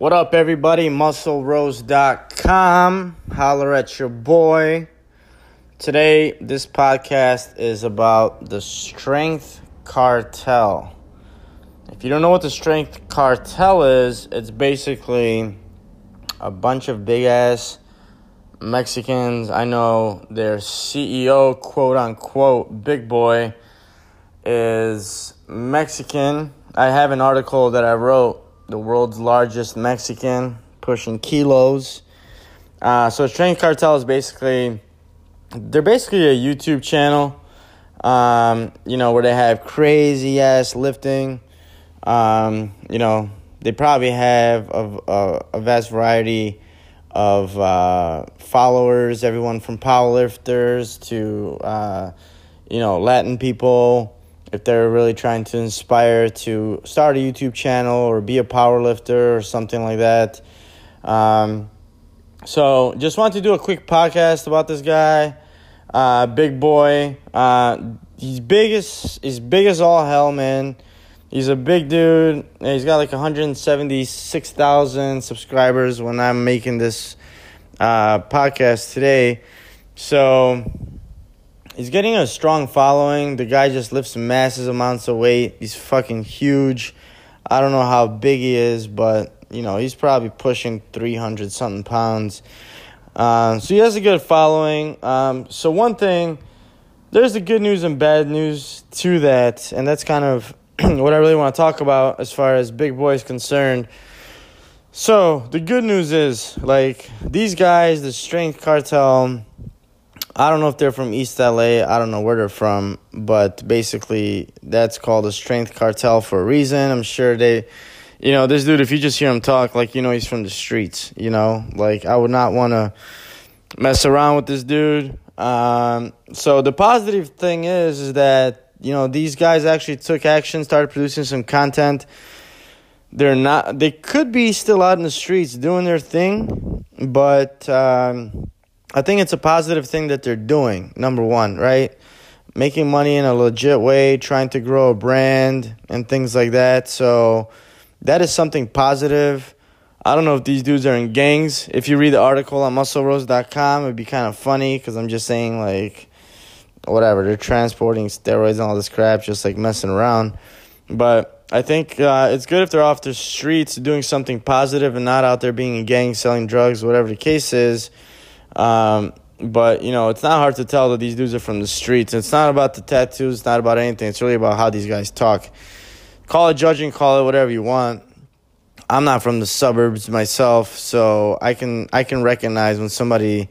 What up, everybody? MuscleRoast.com. Holler at your boy. Today, this podcast is about the Strength Cartel. If you don't know what the Strength Cartel is, it's basically a bunch of big ass Mexicans. I know their CEO, quote unquote, big boy, is Mexican. I have an article that I wrote the world's largest Mexican, pushing kilos. Uh, so Strength Cartel is basically they're basically a YouTube channel, um, you know, where they have crazy ass lifting. Um, you know, they probably have a, a, a vast variety of uh, followers, everyone from powerlifters to uh, you know Latin people if they're really trying to inspire to start a YouTube channel or be a power lifter or something like that. Um, so just wanted to do a quick podcast about this guy, uh, big boy. Uh, he's big as he's big as all hell, man. He's a big dude. He's got like 176,000 subscribers when I'm making this uh, podcast today. So he's getting a strong following. The guy just lifts massive amounts of weight. He's fucking huge. I don't know how big he is, but you know he's probably pushing three hundred something pounds. Um, so he has a good following. Um, so one thing, there's the good news and bad news to that, and that's kind of what I really want to talk about as far as Big Boy is concerned. So the good news is like these guys, the Strength Cartel I don't know if they're from East LA. I don't know where they're from, but basically that's called a strength cartel for a reason. I'm sure they, you know, this dude. If you just hear him talk, like you know, he's from the streets. You know, like I would not want to mess around with this dude. Um, so the positive thing is, is that you know these guys actually took action, started producing some content. They're not. They could be still out in the streets doing their thing, but. Um, I think it's a positive thing that they're doing, number one, right? Making money in a legit way, trying to grow a brand and things like that. So that is something positive. I don't know if these dudes are in gangs. If you read the article on muscleroast.com, it'd be kind of funny because I'm just saying, like, whatever, they're transporting steroids and all this crap, just like messing around. But I think uh, it's good if they're off the streets doing something positive and not out there being in gangs, selling drugs, whatever the case is. Um, but you know, it's not hard to tell that these dudes are from the streets. It's not about the tattoos. It's not about anything. It's really about how these guys talk. Call it judging. Call it whatever you want. I'm not from the suburbs myself, so I can I can recognize when somebody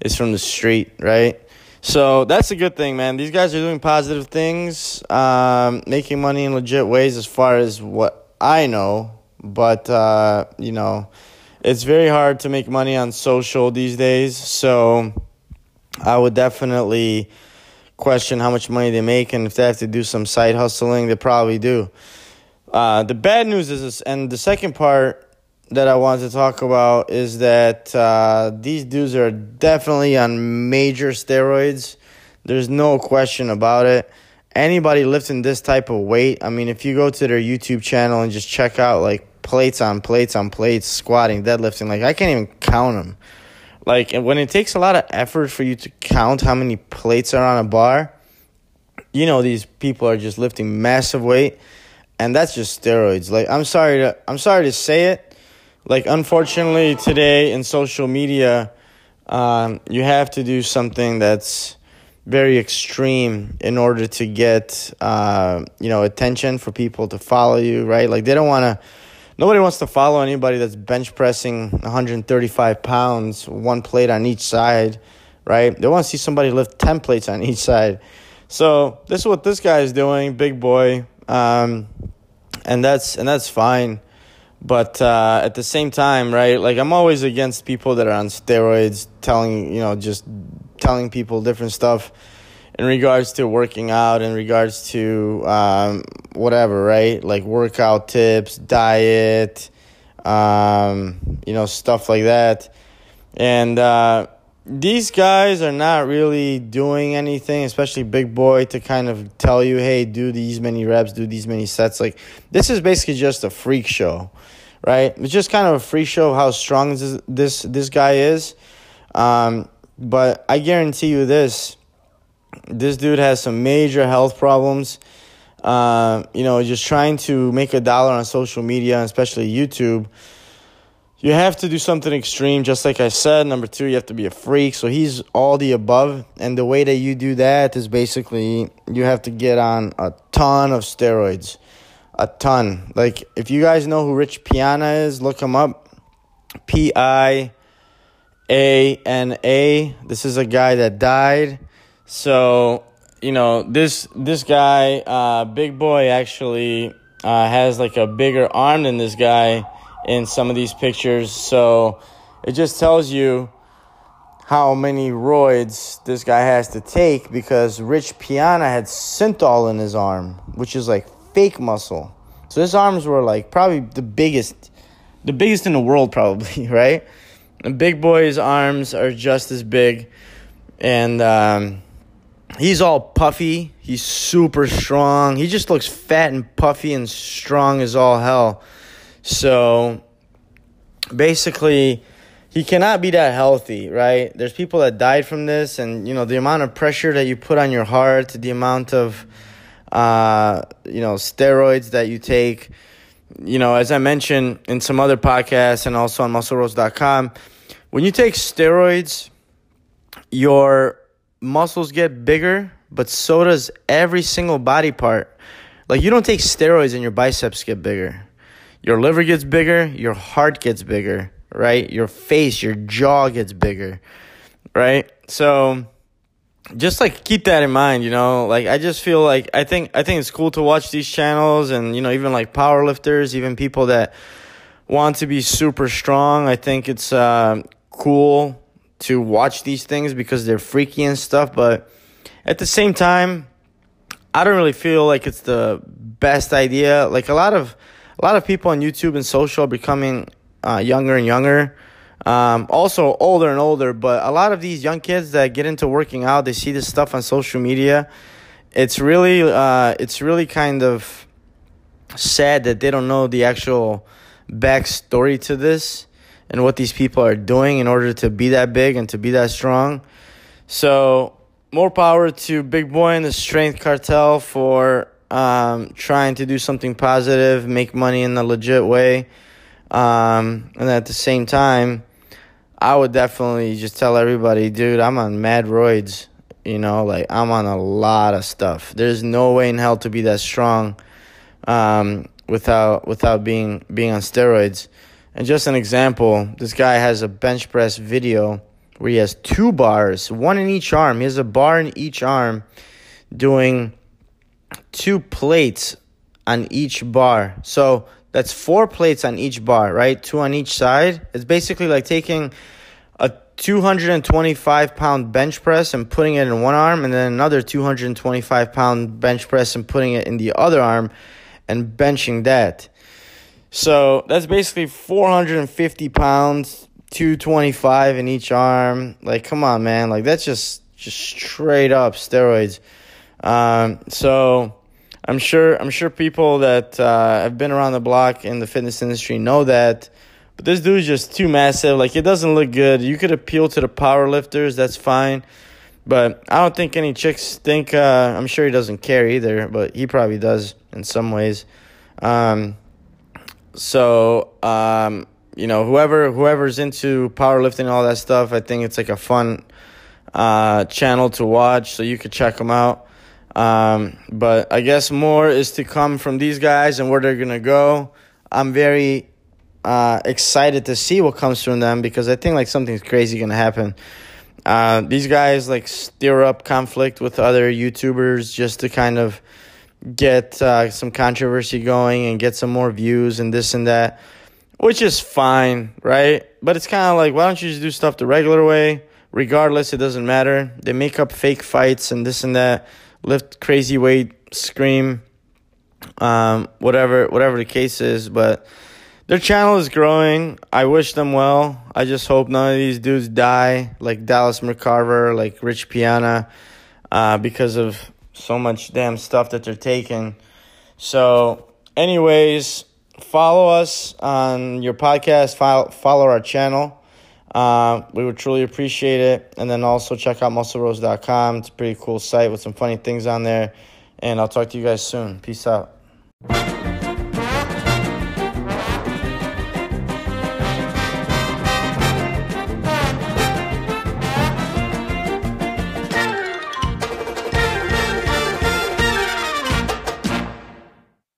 is from the street, right? So that's a good thing, man. These guys are doing positive things, um, making money in legit ways, as far as what I know. But uh, you know it's very hard to make money on social these days. So I would definitely question how much money they make and if they have to do some side hustling, they probably do. Uh, the bad news is this, and the second part that I want to talk about is that uh, these dudes are definitely on major steroids. There's no question about it. Anybody lifting this type of weight, I mean, if you go to their YouTube channel and just check out like plates on plates on plates, squatting, deadlifting. Like I can't even count them. Like when it takes a lot of effort for you to count how many plates are on a bar, you know these people are just lifting massive weight, and that's just steroids. Like I'm sorry to I'm sorry to say it. Like unfortunately today in social media, um, you have to do something that's very extreme in order to get uh, you know attention for people to follow you right like they don't want to Nobody wants to follow anybody that's bench pressing 135 pounds, one plate on each side, right? They want to see somebody lift 10 plates on each side. So this is what this guy is doing, big boy, um, and that's and that's fine. But uh, at the same time, right? Like I'm always against people that are on steroids, telling you know just telling people different stuff in regards to working out, in regards to um, whatever, right? Like workout tips, diet, um, you know, stuff like that. And uh, these guys are not really doing anything, especially Big Boy, to kind of tell you, hey, do these many reps, do these many sets. Like, this is basically just a freak show, right? It's just kind of a freak show of how strong this this, this guy is. Um, but I guarantee you this this dude has some major health problems. Uh, you know, just trying to make a dollar on social media, especially YouTube. You have to do something extreme, just like I said. Number two, you have to be a freak. So he's all the above. And the way that you do that is basically you have to get on a ton of steroids. A ton. Like, if you guys know who Rich Piana is, look him up. P I A N A. This is a guy that died so you know this this guy, uh, Big Boy, actually uh, has like a bigger arm than this guy in some of these pictures. So it just tells you how many roids this guy has to take because Rich Piana had synthol in his arm, which is like fake muscle. So his arms were like probably the biggest, the biggest in the world, probably, right? And Big Boy's arms are just as big. And, um, he's all puffy. He's super strong. He just looks fat and puffy and strong as all hell. So basically, he cannot be that healthy, right? There's people that died from this, and you know the amount of pressure that you put on your heart, the amount of uh, you know steroids that you take. You know, as I mentioned in some other podcasts and also on MuscleRoast.com, when you take steroids, your muscles get bigger, but so does every single body part. Like you don't take steroids and your biceps get bigger. Your liver gets bigger, your heart gets bigger, right? Your face, your jaw gets bigger, right? So just like keep that in mind, you know. Like I just feel like I think I think it's cool to watch these channels and you know even like power lifters, even people that want to be super strong. I think it's uh, cool to watch these things because they're freaky and stuff, but at the same time, I don't really feel like it's the best idea. Like a lot of a lot of people on YouTube and social are becoming uh, younger and younger. Um, also older and older, but a lot of these young kids that get into working out, they see this stuff on social media. It's really, uh, it's really kind of sad that they don't know the actual backstory to this and what these people are doing in order to be that big and to be that strong. So, more power to Big Boy and the Strength Cartel for um, trying to do something positive, make money in a legit way. Um, and at the same time, I would definitely just tell everybody, dude, I'm on mad roids. You know, like I'm on a lot of stuff. There's no way in hell to be that strong um, without without being being on steroids. And just an example, this guy has a bench press video where he has two bars, one in each arm. He has a bar in each arm doing two plates on each bar. So that's four plates on each bar, right? Two on each side. It's basically like taking a 225 pound bench press and putting it in one arm, and then another 225 pound bench press and putting it in the other arm and benching that. So that's basically 450 pounds, 225 in each arm. Like, come on, man. Like, that's just just straight up steroids. Um, so I'm sure I'm sure people that uh, have been around the block in the fitness industry know that. But this dude's just too massive. Like, it doesn't look good. You could appeal to the power lifters. That's fine. But I don't think any chicks think. Uh, I'm sure he doesn't care either, but he probably does in some ways. Um, so um, you know, whoever whoever's into powerlifting and all that stuff, I think it's like a fun uh, channel to watch. So you could check them out. Um, but I guess more is to come from these guys and where they're gonna go. I'm very uh, excited to see what comes from them because I think like something's crazy gonna happen. Uh, these guys like stir up conflict with other YouTubers just to kind of get uh, some controversy going and get some more views and this and that, which is fine, right? But it's kind of like, why don't you just do stuff the regular way? Regardless, it doesn't matter. They make up fake fights and this and that, lift crazy weight, scream, um, whatever, whatever the case is. But their channel is growing. I wish them well. I just hope none of these dudes die, like Dallas McCarver, like Rich Piana, uh, because of so much damn stuff that they're taking. So, anyways, follow us on your podcast, follow, follow our channel. Uh, we would truly appreciate it. And then also check out muscleroast.com. It's a pretty cool site with some funny things on there. And I'll talk to you guys soon. Peace out.